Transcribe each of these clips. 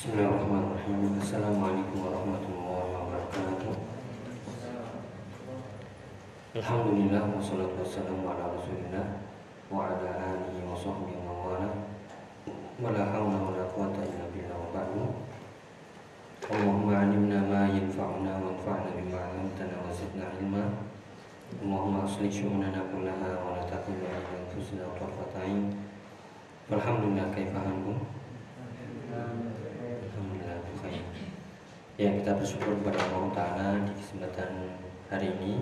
Bismillahirrahmanirrahim. Assalamualaikum warahmatullahi wabarakatuh. Alhamdulillah wassalatu wassalamu ala Rasulillah wa ala alihi wa sahbihi wa wala. Wa la hawla wa la quwwata illa billah wa ba'du. Allahumma 'allimna ma yanfa'una wanfa'na bima 'allamtana wa zidna 'ilma. Allahumma aslih syu'unana kullaha wa la takilna ila anfusina tarfata 'ain. Alhamdulillah kaifa antum? Alhamdulillah. Ya kita bersyukur kepada Allah Taala di kesempatan hari ini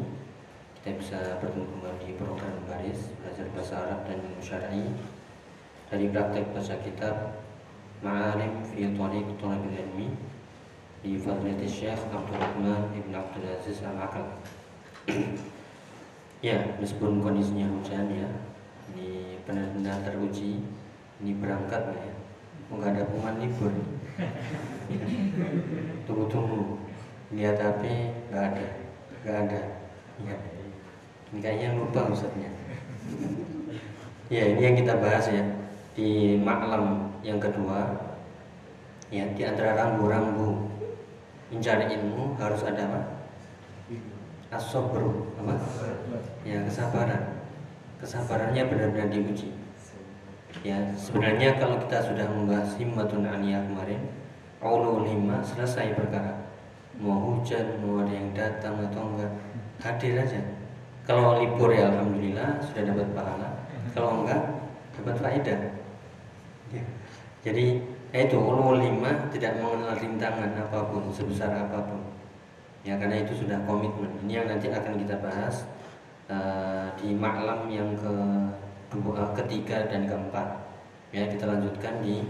kita bisa bertemu kembali di program baris belajar bahasa Arab dan ilmu syar'i dari praktek baca kitab Ma'alim fi Tariq Thalabil Ilmi di Fadlati Syekh Abdul Rahman Ibn Abdul Aziz Al-Aqal. ya, meskipun kondisinya hujan ya, ini benar-benar teruji, ini berangkat ya, ada pengumuman libur. Tunggu-tunggu, lihat HP nggak ada, nggak ada. Ya. Ini kayaknya lupa ustadznya. ya ini yang kita bahas ya di maklam yang kedua ya di antara rambu-rambu mencari ilmu harus ada apa? Asobru apa? Ya kesabaran. Kesabarannya benar-benar diuji. Ya sebenarnya kalau kita sudah membahas himmatun aniyah kemarin, ulul himmah selesai perkara. Mau hujan, mau ada yang datang atau enggak, hadir aja. Kalau libur ya alhamdulillah sudah dapat pahala. Kalau enggak dapat faedah. Ya. Jadi ya itu ulul himmah tidak mengenal rintangan apa pun sebesar apa pun. Ya karena itu sudah komitmen. Ini yang nanti akan kita bahas uh, di maklam yang ke dua, ketiga dan keempat. Ya kita lanjutkan di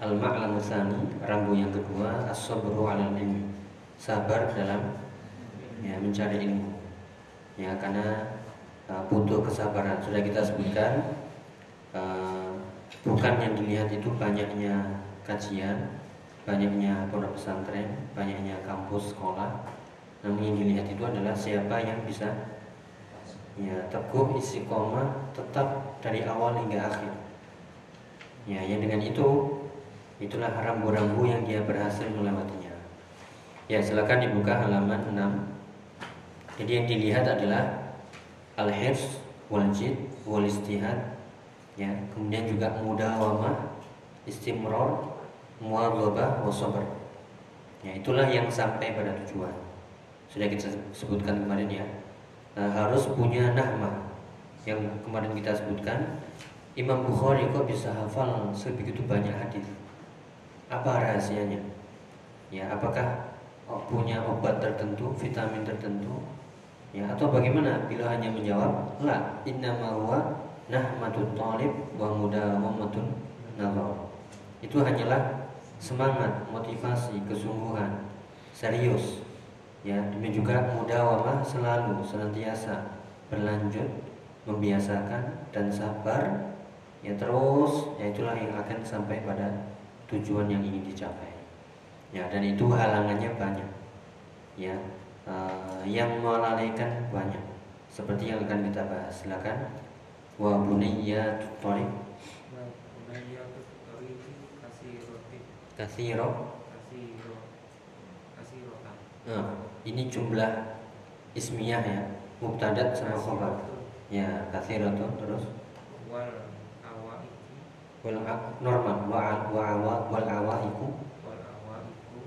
al maklam tsani rambu yang kedua as-sabru ilmi. Sabar dalam ya mencari ilmu. Ya karena uh, butuh kesabaran. Sudah kita sebutkan uh, bukan yang dilihat itu banyaknya kajian, banyaknya pondok pesantren, banyaknya kampus sekolah. Namun yang dilihat itu adalah siapa yang bisa ya teguh istiqomah tetap dari awal hingga akhir. Ya, yang dengan itu itulah rambu-rambu yang dia berhasil melewatinya. Ya, silakan dibuka halaman 6. Jadi yang dilihat adalah al-hifz wal jid wal istihad ya, kemudian juga mudawamah, istimror, muadzabah, wasabr. Ya, itulah yang sampai pada tujuan. Sudah kita sebutkan kemarin ya nah, harus punya nahmah yang kemarin kita sebutkan. Imam Bukhari kok bisa hafal sebegitu banyak hadis? Apa rahasianya? Ya apakah punya obat tertentu vitamin tertentu? Ya atau bagaimana? Bila hanya menjawab la inna huwa nahmatut talib wa mudawamatun nazar. Itu hanyalah semangat motivasi kesungguhan serius ya demikian juga mudawamah selalu senantiasa berlanjut membiasakan dan sabar. Ya terus ya itulah yang akan sampai pada tujuan yang ingin dicapai. Ya dan itu halangannya banyak. Ya uh, yang melalaikan banyak. Seperti yang akan kita bahas. Silakan. Wa bunayya tutoriq kasiro. Nah, ini jumlah ismiyah ya, mubtada sama khabar. Ya, kathiratun terus? Wal awaiku. Wal normal. Wa wa awa wal awaiku. Wal awaiku.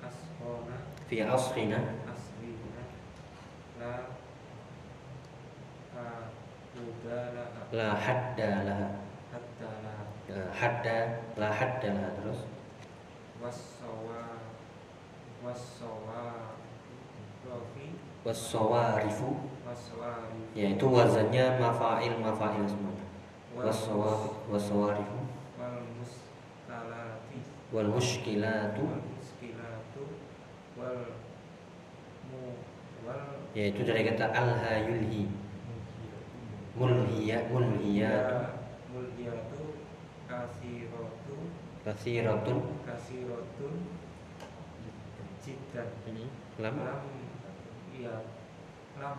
Ashona fi asrina. La la hadda laha hatta la. Hadda la hadda laha terus? Rofi wasawarifu wasawari ya itu wazannya mafail mafail semuanya wasawarifu wal muskilatu wal wal yaitu dari kata alha yulhi. Mulhiya mulhiyatu. Mulyatu kasiratu. Kathiratun kasiratun jiddan ini? Lam lam ya lam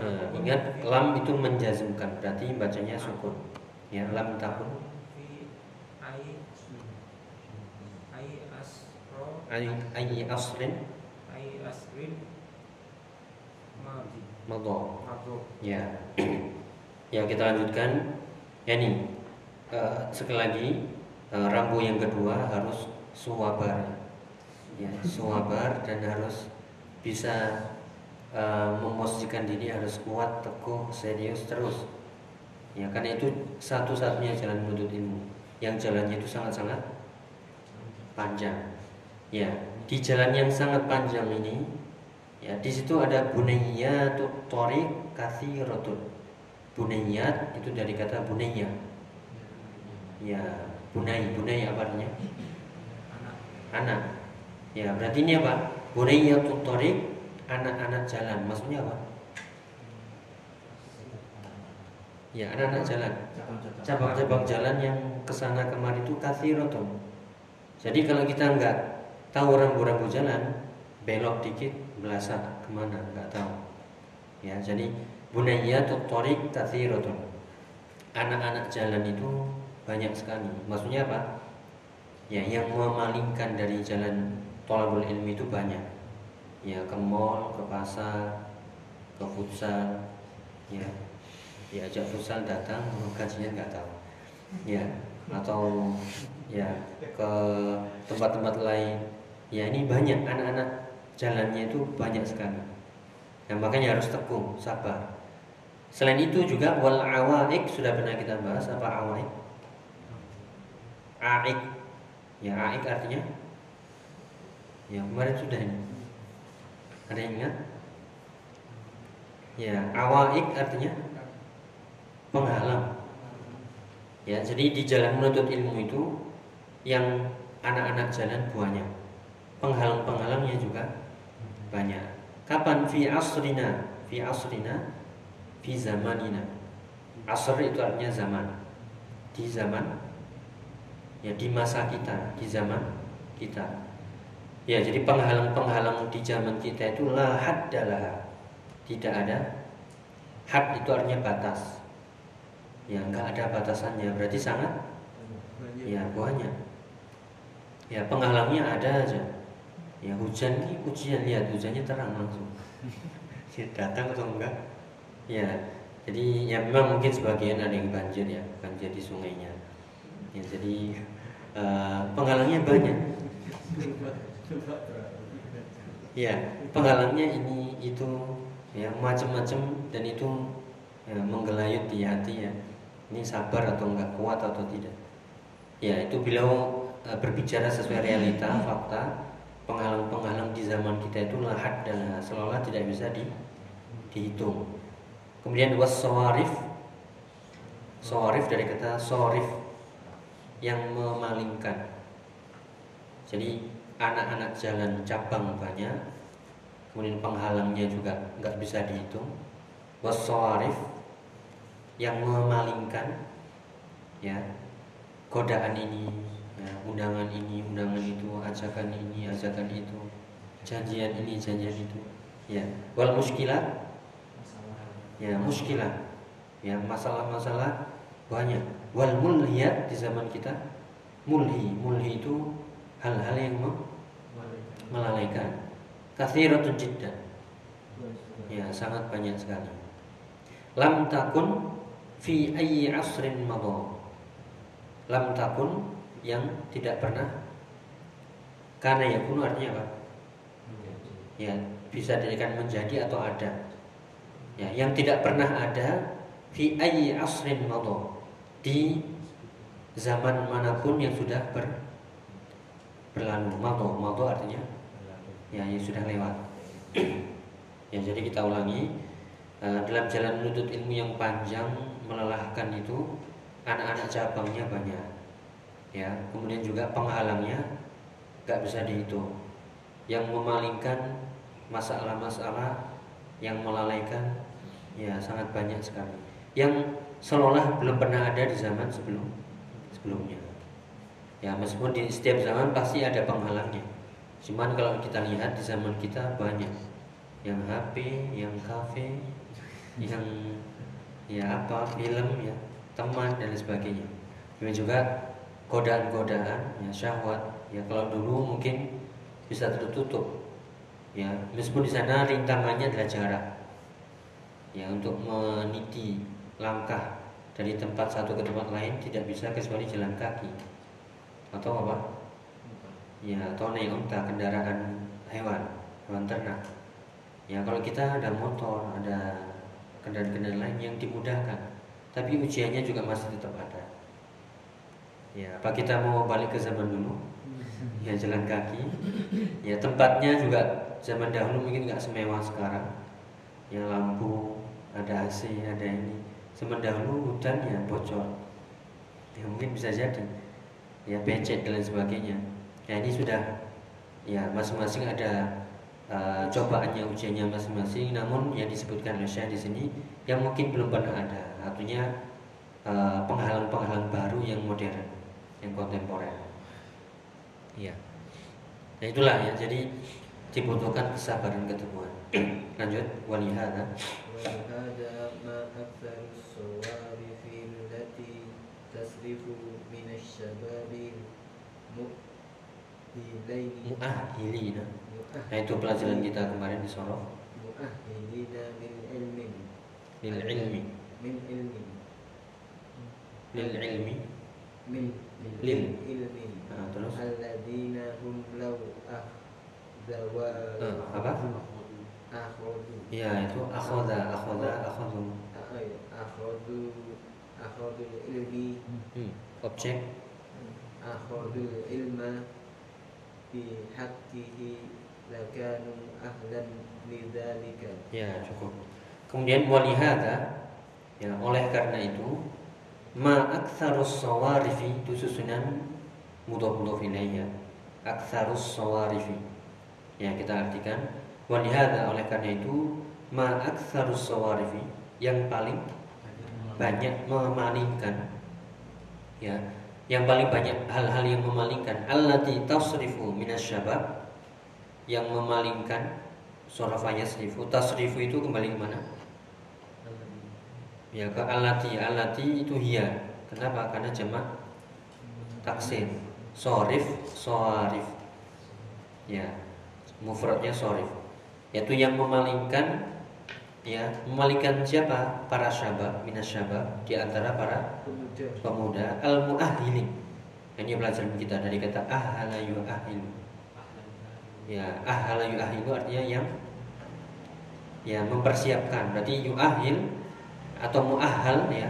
Nah, ingat lam itu menjazmkan. Berarti bacanya sukun ya lam takun ai ai asrin. Ai asrin. Ma madha mabro Ya, ya kita lanjutkan. Ya nih, eh, sekali lagi eh, rambu yang kedua harus suwabar, ya suwabar dan harus bisa eh, memosisikan diri harus kuat, teguh, serius terus. Ya karena itu satu-satunya jalan menuntut ilmu. Yang jalannya itu sangat-sangat panjang. Ya di jalan yang sangat panjang ini Ya, di situ ada bunayyatut thoriq katsiratun. Bunayyat itu dari kata bunayya. Ya, bunai, bunai apa artinya? Anak. Ya, berarti ini apa? Bunayyatut thoriq anak-anak jalan. Maksudnya apa? Ya, anak-anak jalan. Cabang-cabang jalan yang ke sana kemari itu katsiratun. Jadi kalau kita nggak tahu rambu-rambu jalan, belok dikit belasat ke mana nggak tahu. Ya, jadi bunayyatut thoriq katsiratun. Anak-anak jalan itu banyak sekali. Maksudnya apa? Ya, yang memalingkan dari jalan tolabul ilmi itu banyak. Ya, ke mall, ke pasar, ke futsal, ya. Diajak futsal datang, gajinya nggak tahu. Ya, atau ya ke tempat-tempat lain. Ya, ini banyak anak-anak jalannya itu banyak sekali. Nah, makanya harus tekun, sabar. Selain itu juga wal awaik sudah pernah kita bahas apa awaik? Aik. Ya, aik artinya Ya, kemarin sudah ini. Ada yang ingat? Ya, awaik artinya penghalang. Ya, jadi di jalan menuntut ilmu itu yang anak-anak jalan banyak. Penghalang-penghalangnya juga banyak. Kapan fi asrina? Fi asrina fi zamanina. Asr itu artinya zaman. Di zaman ya di masa kita, di zaman kita. Ya, jadi penghalang-penghalang di zaman kita itu la haddalah. Tidak ada had itu artinya batas. Ya, enggak ada batasannya, berarti sangat ya banyak. Ya, penghalangnya ada aja. Ya, hujan ini ujian lihat hujannya terang langsung. Ya, datang atau enggak? Ya, jadi ya memang mungkin sebagian ada yang banjir ya, banjir di sungainya. Ya, jadi eh, penghalangnya banyak. Ya, penghalangnya ini itu ya macam-macam dan itu ya, menggelayut di hati ya. Ini sabar atau enggak kuat atau tidak. Ya, itu beliau eh, berbicara sesuai realita, fakta, penghalang-penghalang di zaman kita itu lahat dan seolah tidak bisa di, dihitung. Kemudian was sawarif, sawarif dari kata sorif yang memalingkan. Jadi anak-anak jalan cabang banyak, kemudian penghalangnya juga nggak bisa dihitung. Wasawarif yang memalingkan, ya godaan ini, ya, undangan ini, undangan itu, ajakan ini, ajakan itu, janjian ini, janjian itu, ya. Wal muskilat, ya muskilah, ya masalah-masalah banyak. Wal mulhiyat di zaman kita, mulhi, mulhi itu hal-hal yang melalaikan. Kathiratun jiddan. Ya, sangat banyak sekali. Lam takun fi ayyi asrin madha. Lam takun yang tidak pernah karena ya kuno artinya apa? Ya, bisa dijadikan menjadi atau ada. Ya, yang tidak pernah ada fi ayyi asrin madha. Di zaman mana pun yang sudah ber, berlalu. Madha, madha artinya ya yang sudah lewat. ya jadi kita ulangi Eh, dalam jalan menuntut ilmu yang panjang melelahkan itu anak-anak cabangnya banyak. Ya, kemudian juga penghalangnya nggak bisa dihitung. Yang memalingkan masalah-masalah yang melalaikan ya sangat banyak sekali. Yang seolah belum pernah ada di zaman sebelum sebelumnya. Ya, meskipun di setiap zaman pasti ada penghalangnya. Cuman kalau kita lihat di zaman kita banyak yang HP, yang kafe, yang ya apa film ya teman dan sebagainya. Kemudian juga godaan-godaan ya syahwat ya kalau dulu mungkin bisa tertutup ya meskipun di sana rintangannya adalah jarak ya untuk meniti langkah dari tempat satu ke tempat lain tidak bisa kecuali jalan kaki. Atau apa? Ya atau naik unta kendaraan hewan hewan ternak. Ya kalau kita ada motor ada kendaraan-kendaraan lain yang dimudahkan tapi ujiannya juga masih tetap ada. Ya apa kita mau balik ke zaman dulu? Ya jalan kaki. Ya tempatnya juga zaman dahulu mungkin nggak semewah sekarang. Ya lampu ada AC ada ini zaman dahulu hutannya bocor. Ya mungkin bisa jadi. Ya becek dan lain sebagainya. Ya ini sudah ya masing-masing ada uh, cobaannya ujiannya masing-masing. Namun yang disebutkan oleh Syekh di sini yang mungkin belum pernah ada. Artinya uh, penghalang-penghalang baru yang modern yang kontemporer. Ya. Nah itulah ya. Jadi dibutuhkan kesabaran ketemuan lanjut. Walihada ولهذا ما أكثر الصوارف التي تصرف من الشباب مؤهلين muahilina nah itu pelajaran kita kemarin di Sorof مؤهلين من علم lil ilmi من علم lil ilmi من Lil. علم nah, terus الذين هم لو أخذوا Eh, apa akhodu iya, ya itu akhoda akhoda akhodu akhodu akhodu ilmi. Hmm. objek. Hmm, akhodu ilma. Bi haqqihi lakanu ahlan lidzalika ya cukup. Kemudian walihada ya oleh karena itu ma aktsarus sawarifi itu susunan mudhof mudhof ilayya aktsarus sawarifi. Ya kita artikan walihada oleh karena itu ma aktsarus sawarifi yang paling banyak memalingkan. Ya yang paling banyak hal-hal yang memalingkan. Allati tasrifu minasyabab yang memalingkan sorofa yasrifu tasrifu itu kembali ke mana? Ya ke alati alati itu hiya. Kenapa? Karena jamak taksir. Sorif sorif. Ya mufradnya sorif yaitu yang memalingkan ya memalingkan siapa? Para syabab minas syabab di antara para pemuda. al muahilin ini pelajaran kita. Dari kata ahala yuahilu. Ya ahala yuahilu artinya yang ya mempersiapkan. Berarti yuahil atau muahal ya.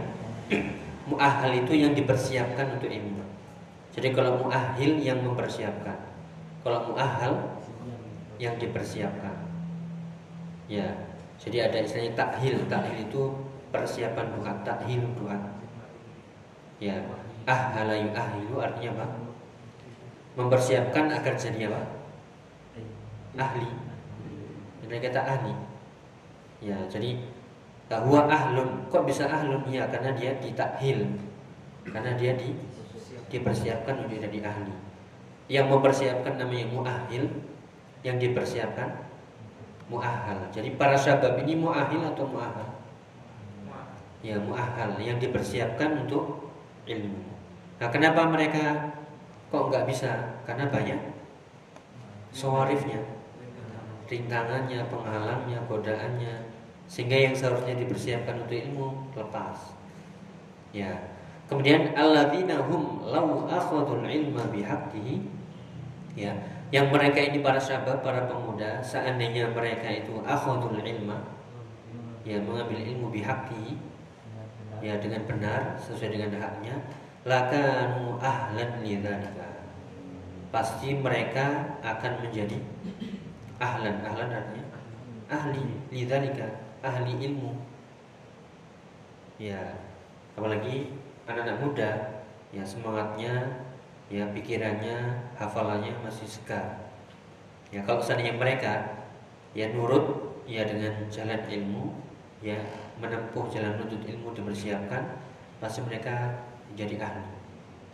Muahal itu yang dipersiapkan untuk ilmu. Jadi kalau muahil yang mempersiapkan. Kalau muahal yang dipersiapkan ya. Jadi ada istilahnya takhil. Takhil itu persiapan doa takhil doa ya. Ahala yuahilu artinya apa? Mempersiapkan agar jadi apa? Ahli. Dari kata ahli. Ya jadi bahwa ahlun. Kok bisa ahlun? Ya karena dia ditakhil. Karena dia di dipersiapkan untuk jadi ahli. Yang mempersiapkan namanya muahil yang dipersiapkan muahal jadi para sahabat ini muahil atau muahal ya muahal yang dipersiapkan untuk ilmu. Nah kenapa mereka kok nggak bisa? Karena banyak sawarifnya rintangannya penghalangnya godaannya. Sehingga yang seharusnya dipersiapkan untuk ilmu lepas. Ya. Kemudian alladzina hum law akhadul ilma bihaqqihi ya yang mereka ini para sahabat para pemuda seandainya mereka itu akhadul ilma ya mengambil ilmu bihaqqihi ya dengan benar sesuai dengan haknya lakanu ahlan lidzalika pasti mereka akan menjadi ahlan. Ahlan artinya ahli lidzalika ahli ilmu. Ya apalagi anak-anak muda ya semangatnya ya pikirannya hafalannya masih segar. Ya kalau seandainya mereka ya nurut ya dengan jalan ilmu ya menempuh jalan menuntut ilmu dipersiapkan pasti mereka menjadi ahli.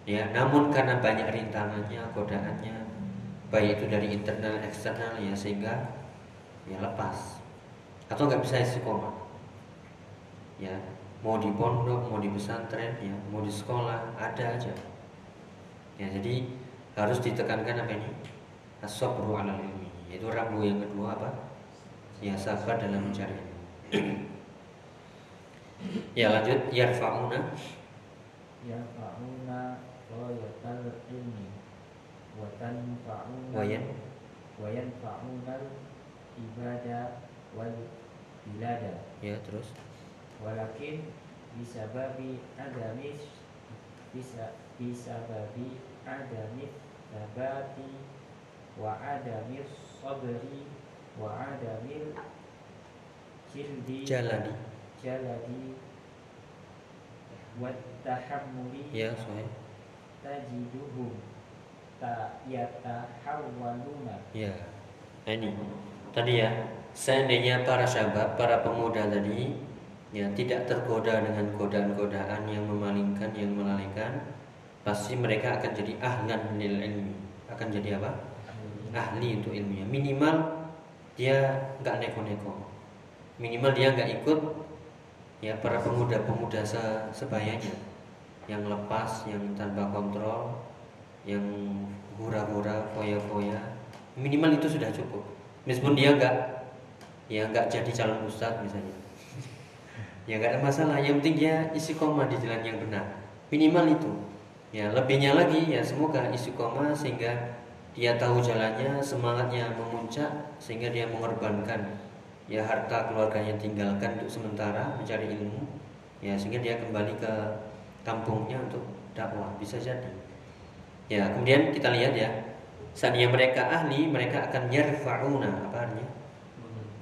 Ya namun karena banyak rintangannya godaannya baik itu dari internal eksternal ya sehingga ya lepas. Atau nggak bisa istiqomah. Ya mau di pondok mau di pesantren ya mau di sekolah ada aja Ya, jadi harus ditekankan apa ini? As-sabru 'alal ilmi. Itu rambu yang kedua apa? Ya, sabar dalam mencari ya, lanjut yarfa'una yarfa'una ghayatal ilmi wa tanfa'una wayan wa yanfa'una ibadah wal bilada ya terus walakin bisababi adami bisa bisababi adami sabati wa adami sabri wa adami jildi jalani jaladi wa tahammuli ya soalnya tajiduhum ta yatahawwaluna. Ya. Ini tadi ya seandainya para sahabat para pemuda tadi ya tidak tergoda dengan godaan-godaan yang memalingkan yang melalaikan pasti mereka akan jadi ahlan lil ilmi. Akan jadi apa? Ahli. Untuk ilmunya. Minimal dia nggak neko-neko. Minimal dia nggak ikut ya para pemuda-pemuda se- sebayanya. Yang lepas yang tanpa kontrol yang hura-hura foya-foya. Minimal itu sudah cukup. Meskipun dia nggak ya nggak jadi calon ustadz misalnya. Ya nggak ada masalah. Yang penting dia isi koma di jalan yang benar. Minimal itu ya lebihnya lagi ya semoga isi koma sehingga dia tahu jalannya semangatnya memuncak sehingga dia mengorbankan ya harta keluarganya tinggalkan untuk sementara mencari ilmu ya sehingga dia kembali ke kampungnya untuk dakwah. Bisa jadi. Ya kemudian kita lihat ya seandainya mereka ahli mereka akan yarfauna apa artinya?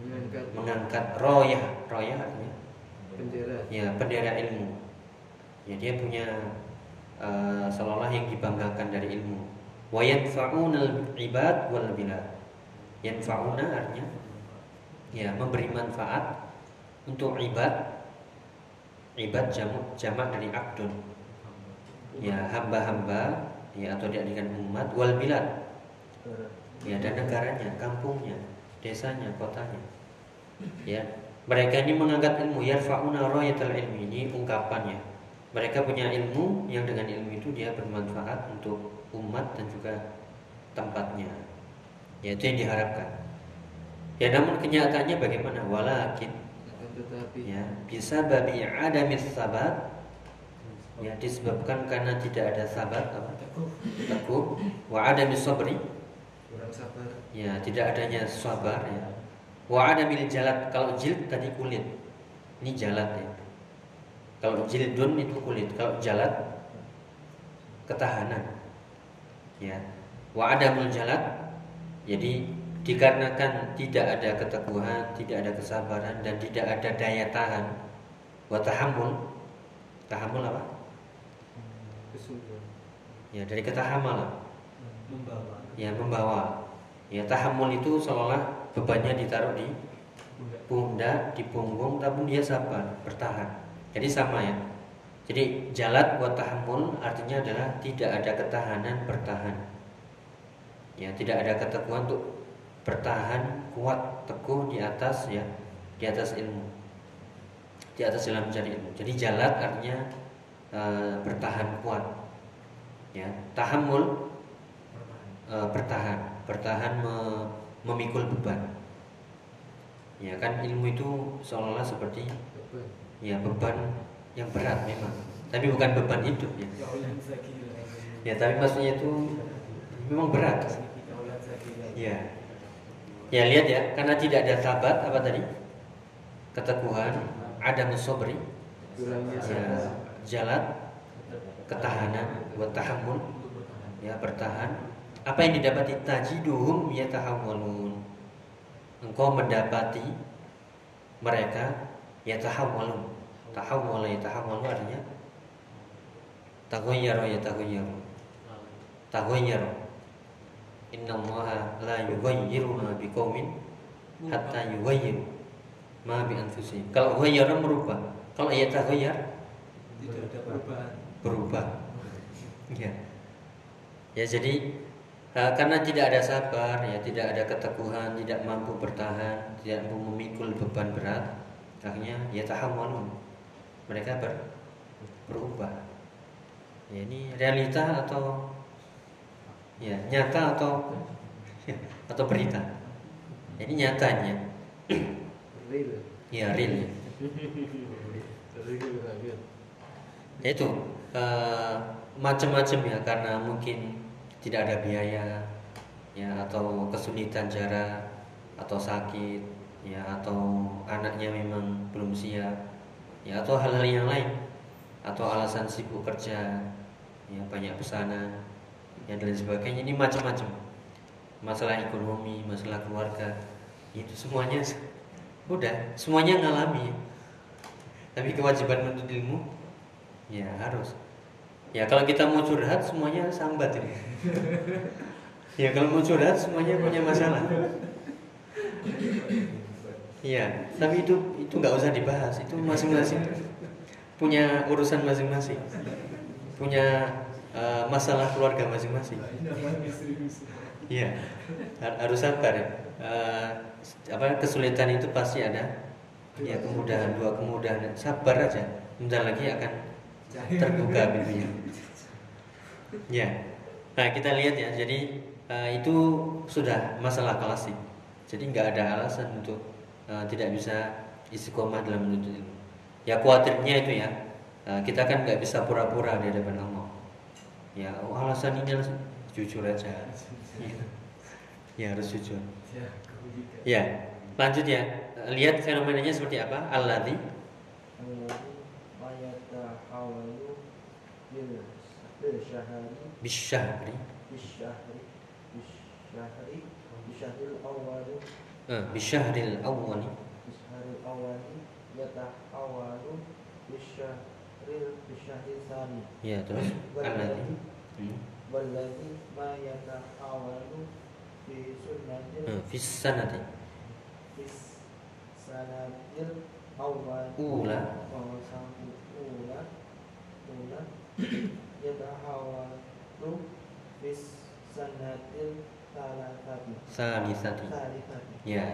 Mengangkat. Mengangkat royah. Royah artinya? Bendera ya bendera ilmu. Ya dia punya uh, seolah yang dibanggakan dari ilmu. Wa yanfa'unal ibad wal bilad. Yanfa'una artinya ya memberi manfaat untuk ibad. Ibad jamak jamak dari abdun. Ya hamba-hamba ya atau diartikan umat wal bilad. Ya dan negaranya kampungnya desanya kotanya. Ya mereka ini mengangkat ilmu. Yarfa'una rayatal ilmi ini ungkapannya mereka punya ilmu yang dengan ilmu itu dia bermanfaat untuk umat dan juga tempatnya. Ya itu yang diharapkan. Ya namun kenyataannya bagaimana? Walakin. Ya bisa babi adamis sabat. Ya disebabkan karena tidak ada sabat apa? Teguh. Wa adamis sabri. Ya tidak adanya sabar ya. Wa adamil jalat kalau jild tadi kulit. Ini jalat ya kalau jildun itu kulit kalau jalat ketahanan. Ya. Wa adamul jalat jadi dikarenakan tidak ada keteguhan tidak ada kesabaran dan tidak ada daya tahan. Wa tahammul tahammul apa? Ya dari ketahamulan membawa. Ya membawa. Ya tahammul itu seolah bebannya ditaruh di pundak di punggung tapi dia sabar bertahan jadi sama ya. Jadi jalat buat tahammul artinya adalah tidak ada ketahanan bertahan. Ya tidak ada keteguhan untuk bertahan kuat teguh di atas ya di atas ilmu. Di atas dalam mencari ilmu. Jadi jalat artinya eh, bertahan kuat. Ya tahammul eh, bertahan. Bertahan me- memikul beban. Ya kan ilmu itu seolah-olah seperti ya beban yang berat memang. Tapi bukan beban hidup ya. Ya tapi maksudnya itu memang berat. Ya. Ya lihat ya karena tidak ada sabat apa tadi? Keteguhan ada musobri ya jalan ketahanan buat tahammul ya bertahan. Apa yang didapati? Tajiduhum yatahawwalun. Engkau mendapati mereka yatahawwalun tahawwala yatahawwalu artinya taghayyara yataghayyaru taghayyara. Innallaha la yughayyiru ma biqaumin hatta yughayyiru ma bi anfusihim kalau ghayyara merubah. Kalau yataghayyar tidak ada perubahan. berubah. Ya. Ya jadi eh, karena tidak ada sabar, ya tidak ada keteguhan, tidak mampu bertahan, tidak mampu memikul beban berat, akhirnya ya tahammulun. Mereka ber, berubah. Ya, ini realita atau ya nyata atau atau berita ini nyatanya real ya real ya. Ya itu eh, macam-macam ya karena mungkin tidak ada biaya ya atau kesulitan jarak atau sakit ya atau anaknya memang belum siap. Ya atau hal-hal yang lain. Atau alasan sibuk kerja. Ya banyak pesanan. Ya dan sebagainya. Ini macam-macam. Masalah ekonomi masalah keluarga. Itu semuanya udah semuanya ngalami. Tapi kewajiban menuntut ilmu? Ya harus. Ya kalau kita mau curhat semuanya sambat ini. Ya kalau mau curhat semuanya punya masalah Iya, tapi itu itu nggak usah dibahas. Itu masing-masing punya urusan masing-masing, punya uh, masalah keluarga masing-masing. Iya, har- harus sabar ya. Uh, apa kesulitan itu pasti ada. Ya kemudahan, dua kemudahan. Sabar aja. Bentar lagi akan terbuka pintunya. Ya. Nah kita lihat ya. Jadi uh, itu sudah masalah klasik. Jadi nggak ada alasan untuk uh, tidak bisa istiqomah dalam menuntut ilmu. Ya khawatirnya itu ya. uh, kita kan nggak bisa pura-pura di hadapan Allah. Ya oh, alasan ini alasan jujur aja. Ya. ya harus jujur. Ya lanjut ya. Lihat fenomenanya seperti apa. Alladhi ma yatahawalu bil bil syahri bisyahri bisyahri bisyahri bisyahril awwali eh, bisyahril awwali bisyahril awwali yatahawalu bisyahril bisyahril tsani ya terus alladhi hmm. walladhi ma yatahawalu bi sunnatil eh, fis sanati bis sanatil awwal Ula. wa sanatil ula ula salisati Ya.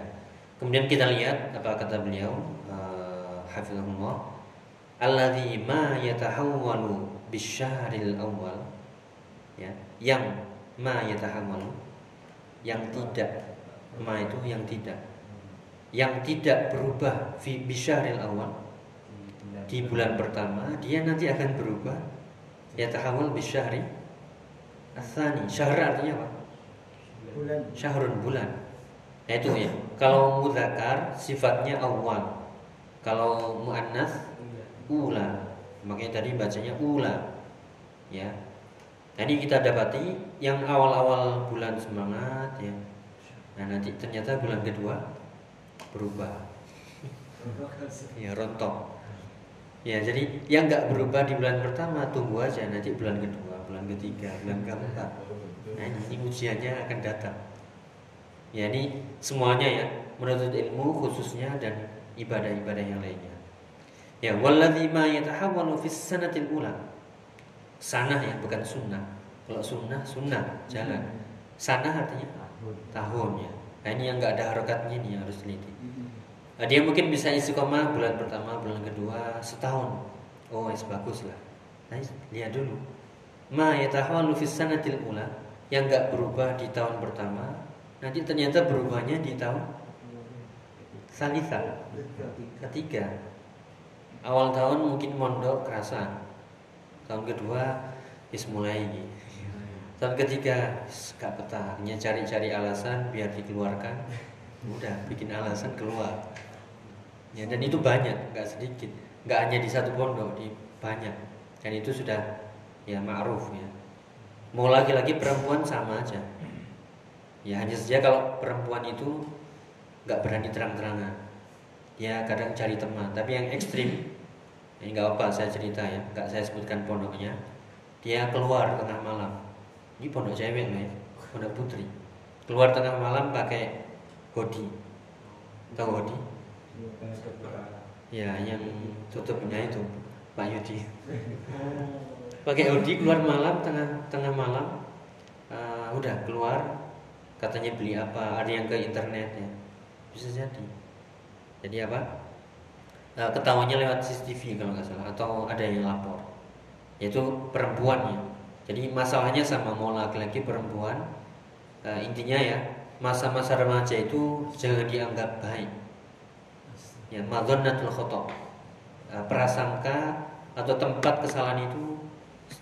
Kemudian kita lihat apa kata beliau uh, hafizahullah. Alladzi ma yatahawwalu bisyahril awwal. Ya. Yang ma yatahawwalu yang tidak. Ma itu yang tidak. Yang tidak berubah fi bisyahril awal di bulan pertama dia nanti akan berubah. Yatahawwal bisyahri asani. Syahr artinya apa bulan. Syahrun bulan. Nah itu ya kalau mudzakkar sifatnya awal. Kalau muannas ula. Makanya tadi bacanya ula. Ya. Tadi kita dapati yang awal-awal bulan semangat ya. Nah nanti ternyata bulan kedua berubah. Ya rontok. Ya jadi yang nggak berubah di bulan pertama tunggu aja nanti bulan kedua bulan ketiga bulan keempat. Nah ini, ujiannya akan datang. Ya ini semuanya ya menuntut ilmu khususnya dan ibadah-ibadah yang lainnya. Ya walladzi ma yatahawwalu fis sanatil ula. Sanah ya bukan sunnah. Kalau sunnah sunnah jalan. Sanah artinya tahun. ya. Nah ini yang nggak ada harokatnya ini yang harus teliti. Nah, dia mungkin bisa istiqomah bulan pertama, bulan kedua, setahun. Oh, es bagus lah. Nah, lihat dulu. Ma yatahwalu fis sanatil ula yang nggak berubah di tahun pertama, nanti ternyata berubahnya di tahun salisa ketiga. Awal tahun mungkin mondok kerasa. Tahun kedua is mulai Tahun ketiga gak betah, hanya cari-cari alasan biar dikeluarkan. Udah bikin alasan keluar. Ya, dan itu banyak, nggak sedikit. Nggak hanya di satu pondok, di banyak. Dan itu sudah ya ma'ruf ya. Mau laki-laki perempuan sama aja. Ya hanya saja kalau perempuan itu nggak berani terang-terangan. Dia kadang cari teman, tapi yang ekstrim ini nggak apa saya cerita ya, nggak saya sebutkan pondoknya. Dia keluar tengah malam. Ini pondok cewek loh ya, pondok putri. Keluar tengah malam pakai hoodie. Tahu hoodie? Ya, yang tutupnya itu Pak Yudi. Pakai hoodie keluar malam tengah tengah malam. Uh, udah keluar katanya beli apa? Ada yang ke internet ya. Bisa jadi. Jadi apa? Uh, ketahuannya lewat CCTV kalau nggak salah atau ada yang lapor. Yaitu perempuan ya. Jadi masalahnya sama mau laki-laki perempuan. Uh, intinya ya masa-masa remaja itu jangan dianggap baik. Ya, madzannatul khata. Uh, prasangka atau tempat kesalahan itu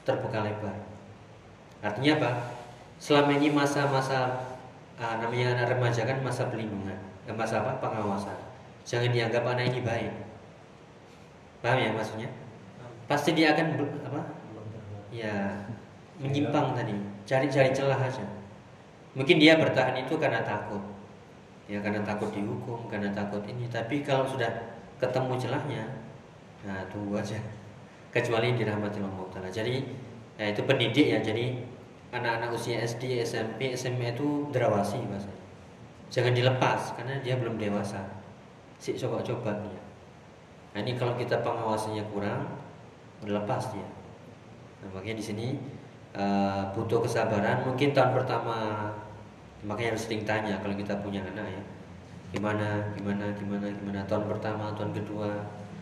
terbuka lebar. Artinya apa? Selama ini masa-masa uh, namanya anak remaja kan masa pelindungan, eh, masa apa? Pengawasan. Jangan dianggap anak ini baik. Paham ya maksudnya? Pasti dia akan ber- apa? Ya, menyimpang tadi, cari-cari celah aja. Mungkin dia bertahan itu karena takut, ya karena takut dihukum, karena takut ini. Tapi kalau sudah ketemu celahnya, nah tunggu aja. Kecuali dirahmati Allah Taala. Jadi, ya itu pendidik ya. Jadi anak-anak usia SD, SMP, SMA itu derawasi bahasa. Jangan dilepas karena dia belum dewasa. Si coba-coba dia. Nah ini kalau kita pengawasannya kurang, lepas dia. Nah, makanya di sini uh, butuh kesabaran. Mungkin tahun pertama makanya harus sering tanya kalau kita punya anak ya. Gimana, gimana, gimana, gimana tahun pertama, tahun kedua.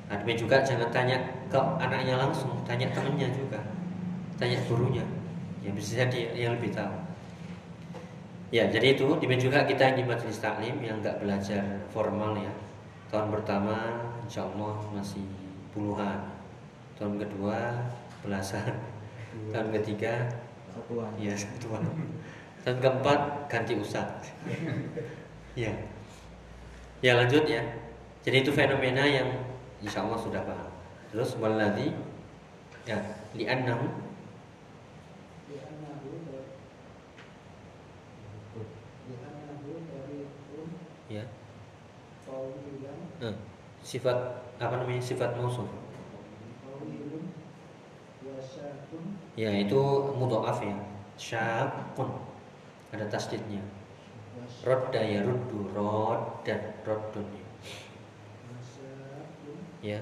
Admin juga jangan tanya ke anaknya langsung, tanya temennya juga, tanya gurunya. Ya bisa jadi yang lebih tahu. Ya, jadi itu demikian juga kita di majelis taklim yang nggak belajar formal ya. Tahun pertama insya Allah masih puluhan. Tahun kedua belasan. Tahun ketiga Satuan. ya satuan. Tahun keempat ganti ustaz. ya. Ya lanjut ya. Jadi itu fenomena yang insya Allah sudah paham. Terus lagi ya li'annahu. Ya. Nah, sifat apa namanya sifat mausuf ya itu mudhaaf ya. Syakun ada tasdidnya. Rodda ya ruddu rod dan roddun ya.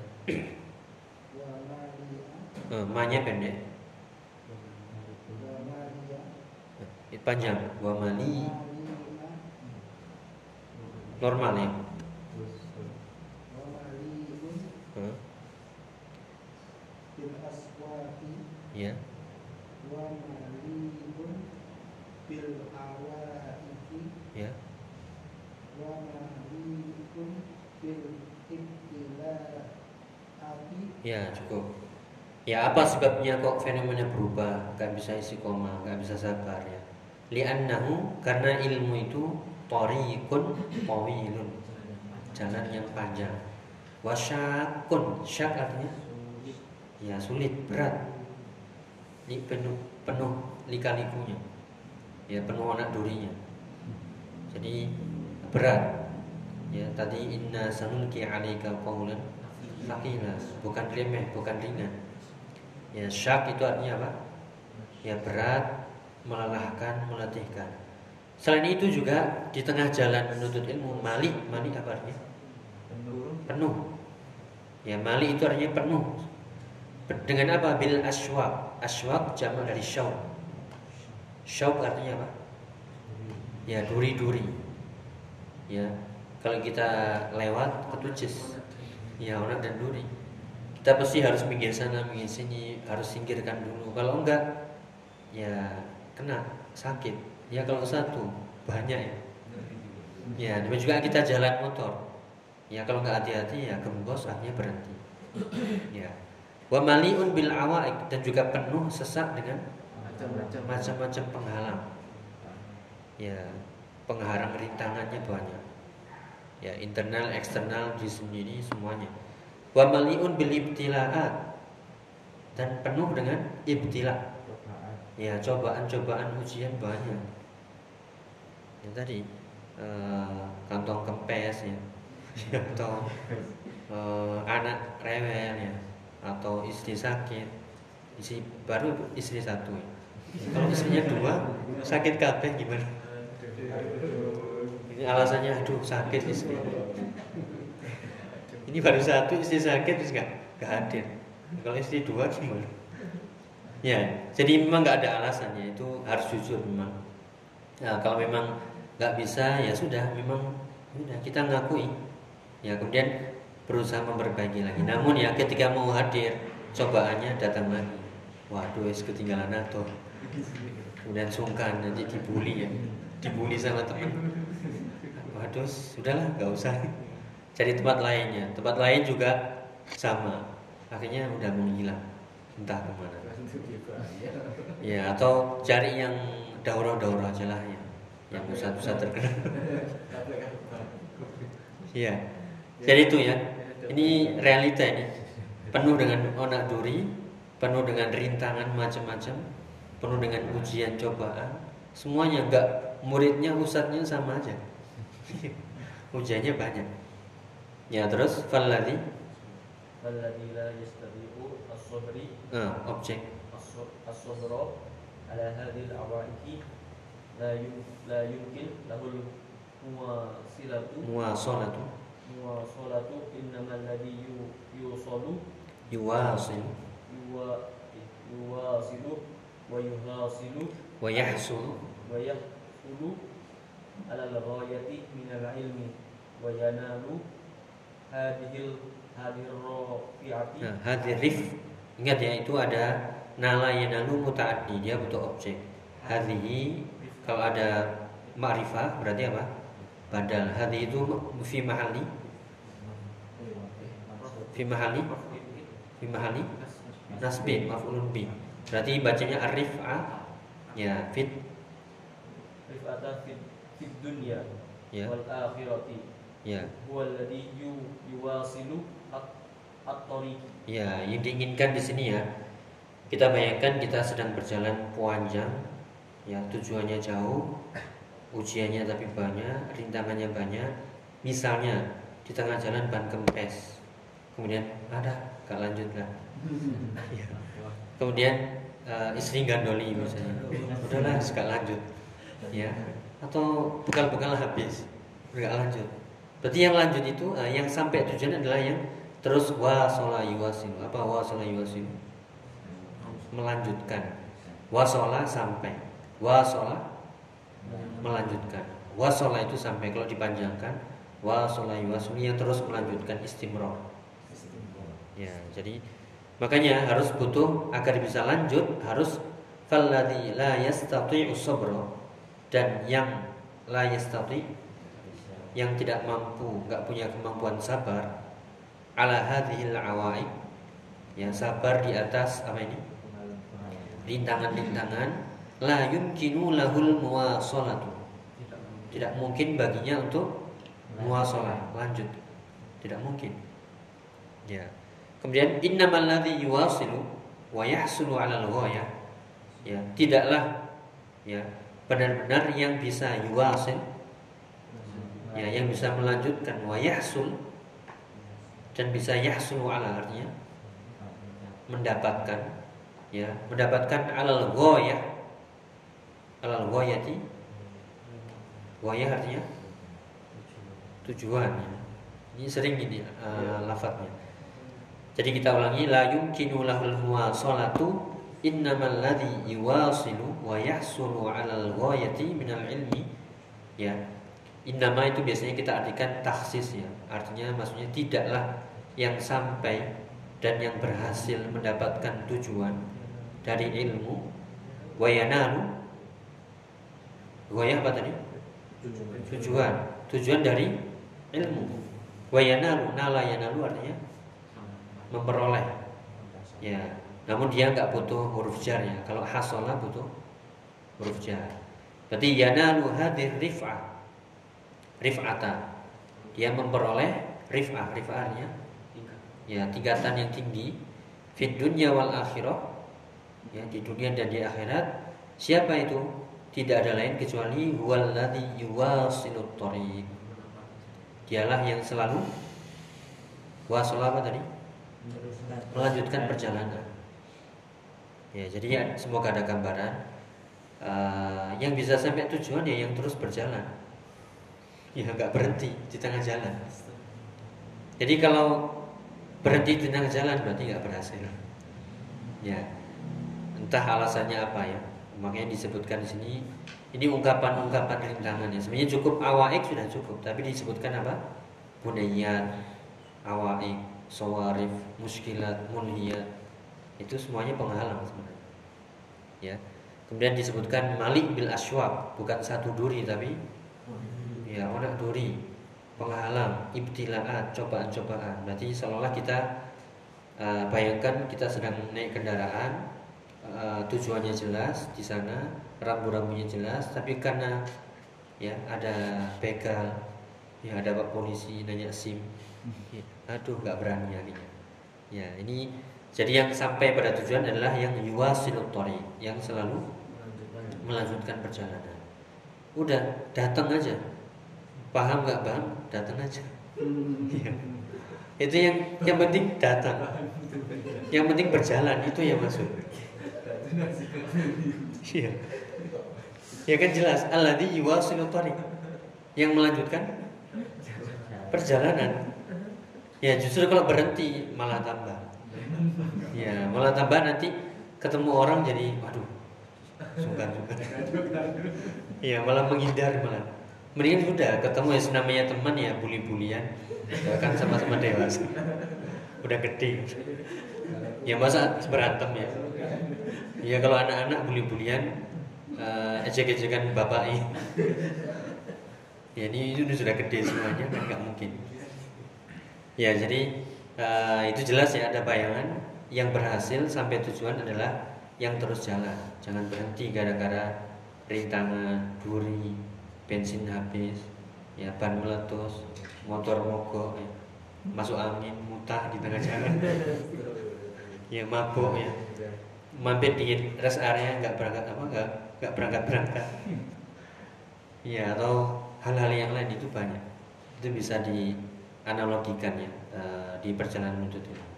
Eh, manya pendek. panjang. Wa mali normal ya Eh, ya ya ya cukup ya apa sebabnya kok fenomena berubah nggak bisa isi koma nggak bisa sabar ya. Li'annahu karena ilmu itu tariqun tawilun. Jalan yang panjang. Wasyakun syak artinya? Ya sulit berat. Ini penuh penuh lika-likunya. Ya penuh anak durinya. Jadi berat. Ya tadi inna sanulki alaika qaulan bukan remeh bukan ringan ya syak itu artinya apa? Ya berat melelahkan meletihkan. Selain itu juga di tengah jalan menuntut ilmu malik malik apa artinya? Penuh. Ya malik itu artinya penuh. Dengan apa? Bil aswaq. Aswaq jamak dari syauk. Syauk artinya apa? Ya duri-duri. Ya kalau kita lewat ketucis ya onak dan duri kita pasti harus minggir sana minggir sini harus singkirkan dulu. Kalau enggak ya kena sakit. Ya kalau satu banyak ya. Ya demikian juga kita jalan motor. Ya kalau nggak hati-hati ya gembos akhirnya berhenti. Ya. Wa maliun bil awaik dan juga penuh sesak dengan macam-macam. penghalang. Ya penghalang rintangannya banyak. Ya internal eksternal di sendiri semuanya wa maliun bil ibtilaat. Dan penuh dengan ibtila. Ya cobaan-cobaan ujian banyak. Ya tadi eh, kantong kempes ya. Atau eh, anak rewel ya. Atau istri sakit. Istri baru istri satu ya. kalau istrinya dua sakit kabeh gimana? Ini alasannya aduh sakit istri ini baru satu istri sakit terus nggak nggak hadir. Kalau istri dua gimana? Ya jadi memang nggak ada alasannya itu harus jujur memang. Nah, kalau memang nggak bisa ya sudah memang sudah kita ngakui. Ya kemudian berusaha memperbaiki lagi. Namun ya ketika mau hadir cobaannya datang lagi. Waduh es ketinggalan atau kemudian sungkan nanti dibully ya. Dibully sama teman. Waduh sudahlah nggak usah cari tempat lainnya tempat lain juga sama akhirnya udah menghilang entah ke mana ya atau cari yang daurah-daurah aja lah ya yang pusat-pusat terkenal Iya. Jadi itu ya. Ini realita ini. Penuh dengan onak duri, penuh dengan rintangan macam-macam, penuh dengan ujian cobaan. Semuanya enggak muridnya ustadznya sama aja. Ujiannya banyak. Ya terus faladi. Faladi la yastabi'u as-sabri. Ah, objek. As-sabra ala hadhil awaiki la yum la yumkin lahul muwasilatu. Muwasalatu muwasalatu innama alladhi yusalu yuwasilu yuwa yuwasilu wa yuhasilu. Wa yahsulu. Wa yahsulu ala al-ghayati min al-ilmi wa yanalu hadhil hadirrofiati. Nah, Hadirif ingat ya itu ada nala yanalu mutaaddi dia butuh objek. Hadhihi kalau ada ma'rifah berarti apa? Badal hadhi itu fi mahali fi mahali fi mahali nasbin maf'ulun bi. Berarti bacanya arif arif'a ya fit rif'ata fit, fit dunya ya. wal akhirati ya. Huwallazi yuwasilu at-tariq ya yang diinginkan di sini ya. Kita bayangkan kita sedang berjalan panjang ya tujuannya jauh ujiannya tapi banyak rintangannya banyak. Misalnya di tengah jalan ban kempes. Kemudian ada gak lanjut lah ya. kemudian uh, istri gandoli misalnya. Udahlah gak lanjut. Ya. Atau bekal-bekal habis gak lanjut berarti yang lanjut itu eh, yang sampai tujuan adalah yang terus wasola yuwasilu apa wasola yuwasilu melanjutkan. Wasola sampai. Wasola melanjutkan. Wasola itu sampai. Kalau dipanjangkan wasola yuwasilu yang terus melanjutkan istimror ya jadi makanya harus butuh agar bisa lanjut harus falladhi la yastati'u sabra. Dan yang la yastati yang tidak mampu nggak punya kemampuan sabar ala hadhil awaik yang sabar di atas apa ini? Rintangan-rintangan. La yumkinu lahul muwasalatu tidak mungkin baginya untuk muwasalah lanjut. Tidak mungkin. Ya. Kemudian innamal ladzi yuwasilu wa yahsulu 'ala ya tidaklah ya benar-benar yang bisa yuwasil ya yang bisa melanjutkan wa yahsul dan bisa yahsulu 'ala artinya mendapatkan ya mendapatkan alal ghayah alal ghayati ghayah artinya tujuan ya. ini sering ini uh, lafadznya. Jadi kita ulangi la yumkinu lahul muwasalatu innamal ladzi yuwasilu wa yahsulu 'alal ghayati minal ilmi. Ya innama itu biasanya kita artikan taksis ya. Artinya maksudnya tidaklah yang sampai dan yang berhasil mendapatkan tujuan dari ilmu. Wayanalu goyah apa tadi? Tujuan. Tujuan dari ilmu. Wayanalu nala yanalu artinya memperoleh. Ya. Namun dia nggak butuh huruf jar ya. Kalau hasola butuh huruf jar. Berarti yanalu hadir rif'ah rif'ata. Dia memperoleh rif'ah. Rif'ah artinya ya tingkatan yang tinggi. Fit dunya wal akhirah. Ya di dunia dan di akhirat. Siapa itu? Tidak ada lain kecuali huwallazi yuwasilut thariq dialah yang selalu wasal apa tadi? Melanjutkan perjalanan. Ya jadi ya semoga ada gambaran uh, yang bisa sampai tujuan ya yang terus berjalan ya nggak berhenti di tengah jalan. Jadi kalau berhenti di tengah jalan berarti nggak berhasil. Ya entah alasannya apa ya. Makanya disebutkan di sini ini ungkapan-ungkapan rintangan ya. Sebenarnya cukup awaik sudah cukup tapi disebutkan apa? Bunayat awaik sawarif muskilat munhiyat. Itu semuanya penghalang sebenarnya. Ya kemudian disebutkan malik bil aswab bukan satu duri tapi ya onak duri penghalang ibtilaat cobaan-cobaan berarti seolah kita uh, bayangkan kita sedang naik kendaraan uh, tujuannya jelas di sana rambu-rambunya jelas tapi karena ya ada begal ya ada pak polisi nanya sim ya, aduh nggak berani akhirnya ya ini jadi yang sampai pada tujuan adalah yang yuwasilut yang selalu melanjutkan perjalanan. Udah, datang aja. Paham nggak bang? Datang aja. Iya. Itu yang yang penting datang. Yang penting berjalan itu yang masuk. Iya. Ya kan jelas. Alladzi yuwasilut Yang melanjutkan perjalanan. Ya justru kalau berhenti malah tambah. Ya malah tambah nanti ketemu orang jadi waduh sungkan sungkan. Iya malah menghindar malah. Mendingan sudah ketemu ya namanya teman ya bully-bulian. Ya kan sama-sama dewasa. Udah gede. Ya masa berantem ya. Ya kalau anak-anak bully-bulian uh, ejek-ejekan bapak ini. Ya ini, ini sudah gede semuanya kan nggak mungkin. Ya jadi uh, itu jelas ya ada bayangan yang berhasil sampai tujuan adalah yang terus jalan jangan berhenti gara-gara rintangan duri bensin habis ya ban meletus motor mogok ya. masuk angin mutah di tengah jalan. Ya mabuk ya. Mampir di rest area nggak berangkat apa nggak nggak berangkat berangkat ya atau hal-hal yang lain itu banyak. Itu bisa dianalogikan ya uh, di perjalanan menuntut ilmu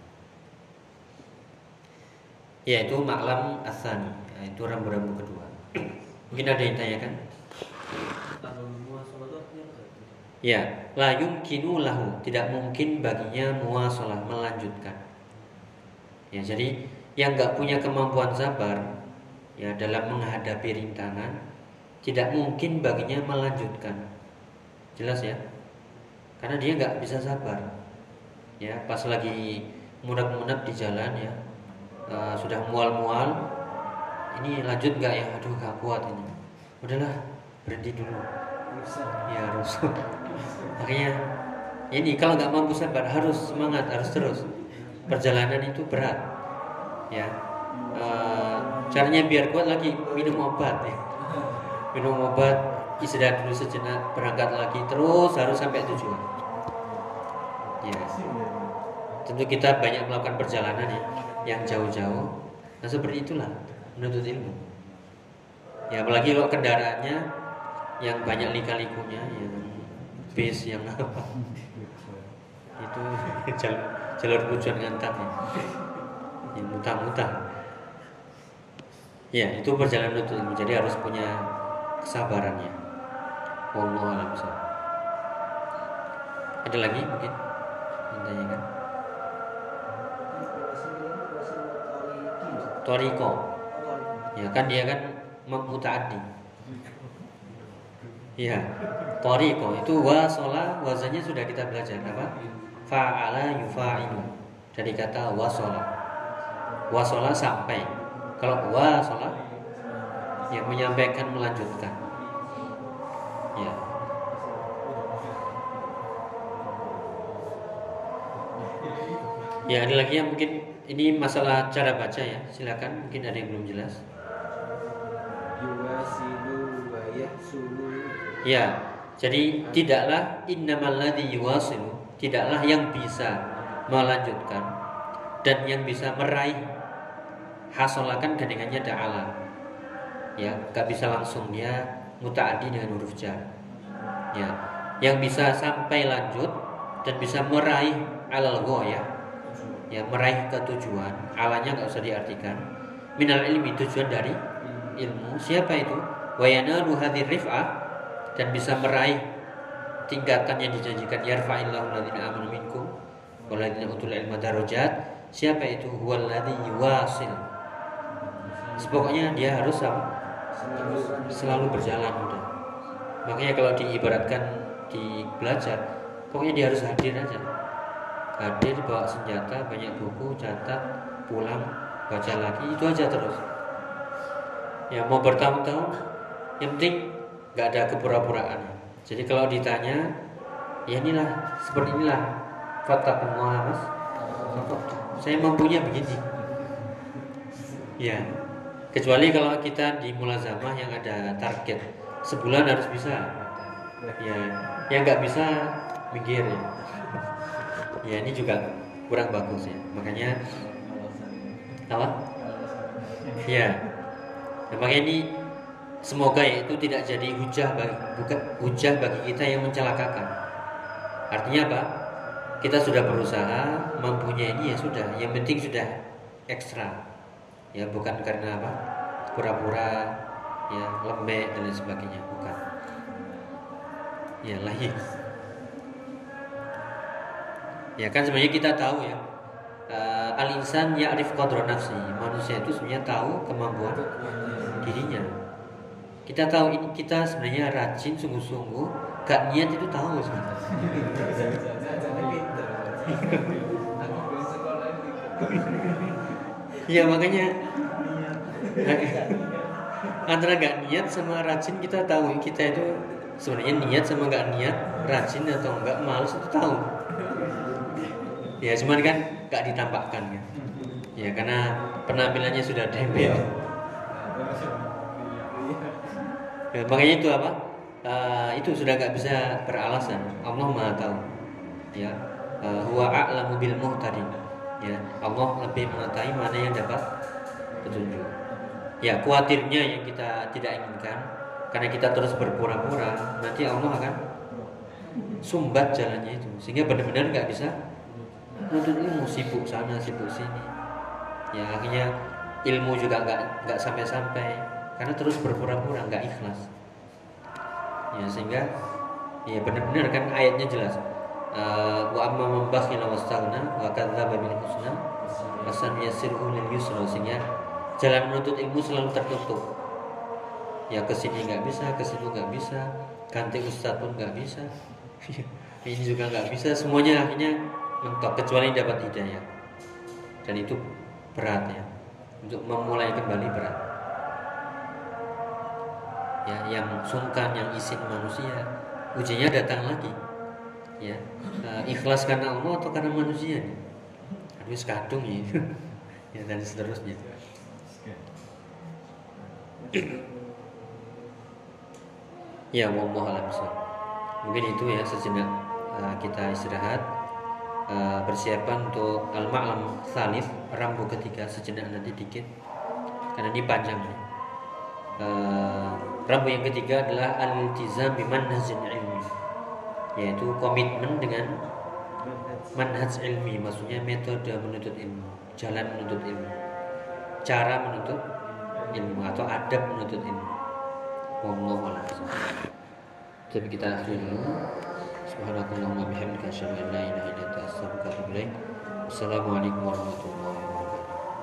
yaitu maklam asani. Nah, itu rambu-rambu kedua. Mungkin ada yang tanyakan ya la yumkinu lahu. Tidak mungkin baginya muasalah melanjutkan. Ya jadi yang nggak punya kemampuan sabar ya dalam menghadapi rintangan tidak mungkin baginya melanjutkan. Jelas ya? Karena dia nggak bisa sabar. Ya pas lagi munak-munak di jalan ya uh, sudah mual-mual ini lanjut nggak ya? Aduh gak kuat ini. Udahlah berhenti dulu. Ya harus. Makanya ini kalau nggak mampu sabar harus semangat harus terus. Perjalanan itu berat ya. Uh, caranya biar kuat lagi minum obat ya. Minum obat istirahat dulu sejenak berangkat lagi terus harus sampai tujuan. Ya. Tentu kita banyak melakukan perjalanan ya yang jauh-jauh. Nah seperti itulah menuntut ilmu. Ya apalagi kalau kendaraannya yang banyak lika-likunya, yang bis yang apa, itu jalur, tujuan ngantar ya, yang muta-muta. Ya itu perjalanan menuntut ilmu, jadi harus punya kesabarannya. Wallahu a'lam Ada lagi mungkin? Yang kan? toriko ya kan dia kan mutaaddi ya toriko itu wasola wazannya sudah kita belajar. Apa? Fa'ala yufa'ilu. Dari kata wasola wasola sampai. Kalau wasola ya menyampaikan melanjutkan. Ya ya ada lagi yang mungkin ini masalah cara baca ya. Silakan, mungkin ada yang belum jelas. Ya, jadi tidaklah innamal ladzi yuwasilu, tidaklah yang bisa melanjutkan dan yang bisa meraih hasolakan gandingannya da'ala. Ya, gak bisa langsung dia mutaadi dengan huruf jar. Ya, yang bisa sampai lanjut dan bisa meraih alal ya ya meraih ketujuan alanya nggak usah diartikan minal ilmi tujuan dari ilmu siapa itu wayana hadir rif'ah dan bisa meraih tingkatan yang dijanjikan. Yarfa'illahu ladzina amanu minkum walladzina utul ilma darajat. Siapa itu? Huwallazi yuwasil. Sepokoknya dia harus apa? selalu berjalan. Udah. Makanya kalau diibaratkan di belajar, pokoknya dia harus hadir aja. Hadir bawa senjata banyak buku catat pulang baca lagi itu aja terus. Ya mau bertahun-tahun yang penting nggak ada kepura-puraan. Jadi kalau ditanya ya inilah seperti inilah fattakullah mas. Saya mampunya begini. Ya kecuali kalau kita di mulazamah yang ada target sebulan harus bisa. Ya yang nggak bisa minggir ya. Ya ini juga kurang bagus ya. Makanya apa? Ya makanya ini semoga ya itu tidak jadi hujah bagi bukan hujah bagi kita yang mencelakakan. Artinya apa? Kita sudah berusaha mampunya ini ya sudah. Yang penting sudah ekstra. Ya bukan karena apa? Pura-pura ya lembek dan sebagainya. Bukan. Ya lahir ya kan sebenarnya kita tahu ya uh, al insan ya'rif qadra nafsi. Manusia itu sebenarnya tahu kemampuan dirinya kita tahu ini kita sebenarnya rajin sungguh-sungguh gak niat itu tahu sebenarnya. Iya makanya. Antara gak niat sama rajin kita tahu. Kita itu sebenarnya niat sama gak niat rajin atau enggak males itu tahu. Ya cuman kan gak ditampakkan kan ya karena penampilannya sudah dempel ya, makanya itu apa? Uh, itu sudah gak bisa beralasan. Allah maha tahu. Ya. Uh, huwa a'lamu bil ya. Allah lebih mengetahui mana yang dapat petunjuk. Ya khawatirnya yang kita tidak inginkan. Karena kita terus berpura-pura nanti Allah akan sumbat jalannya itu. Sehingga benar-benar nggak bisa nuntut ilmu. Sibuk sana sibuk sini. Ya akhirnya ilmu juga nggak nggak sampai-sampai karena terus berpura-pura nggak ikhlas. Ya sehingga ya benar-benar kan ayatnya jelas. Eh, wa amma man bakhila wa kadzdzaba bil husna fasan yasirhu lil yusra. Sehingga jalan menuntut ilmu selalu tertutup. Ya ke sini nggak bisa ke situ nggak bisa ganti ustadz pun nggak bisa. Ini juga nggak bisa. Semuanya akhirnya mentok kecuali dapat hidayah. Dan itu berat ya. Untuk memulai kembali berat ya yang sungkan yang isin manusia ujiannya datang lagi. Ya uh, ikhlas karena Allah atau karena manusia aduh sekadung ya. Ya dan seterusnya. Ya wallahu alam mungkin itu ya sejenak uh, kita istirahat. Uh, persiapan untuk al-ma'lam salif rambu ketiga sejenak nanti dikit. Karena ini panjang rambu yang ketiga adalah al-iltizam biman nazin ilmi yaitu komitmen dengan manhaj ilmi maksudnya metode menuntut ilmu jalan menuntut ilmu cara menuntut ilmu atau adab menuntut ilmu. Wallahu a'lam tapi kita akhiri dulu. Subhanakallahumma bihamdika asyhadu an la ilaha illa assalamualaikum warahmatullahi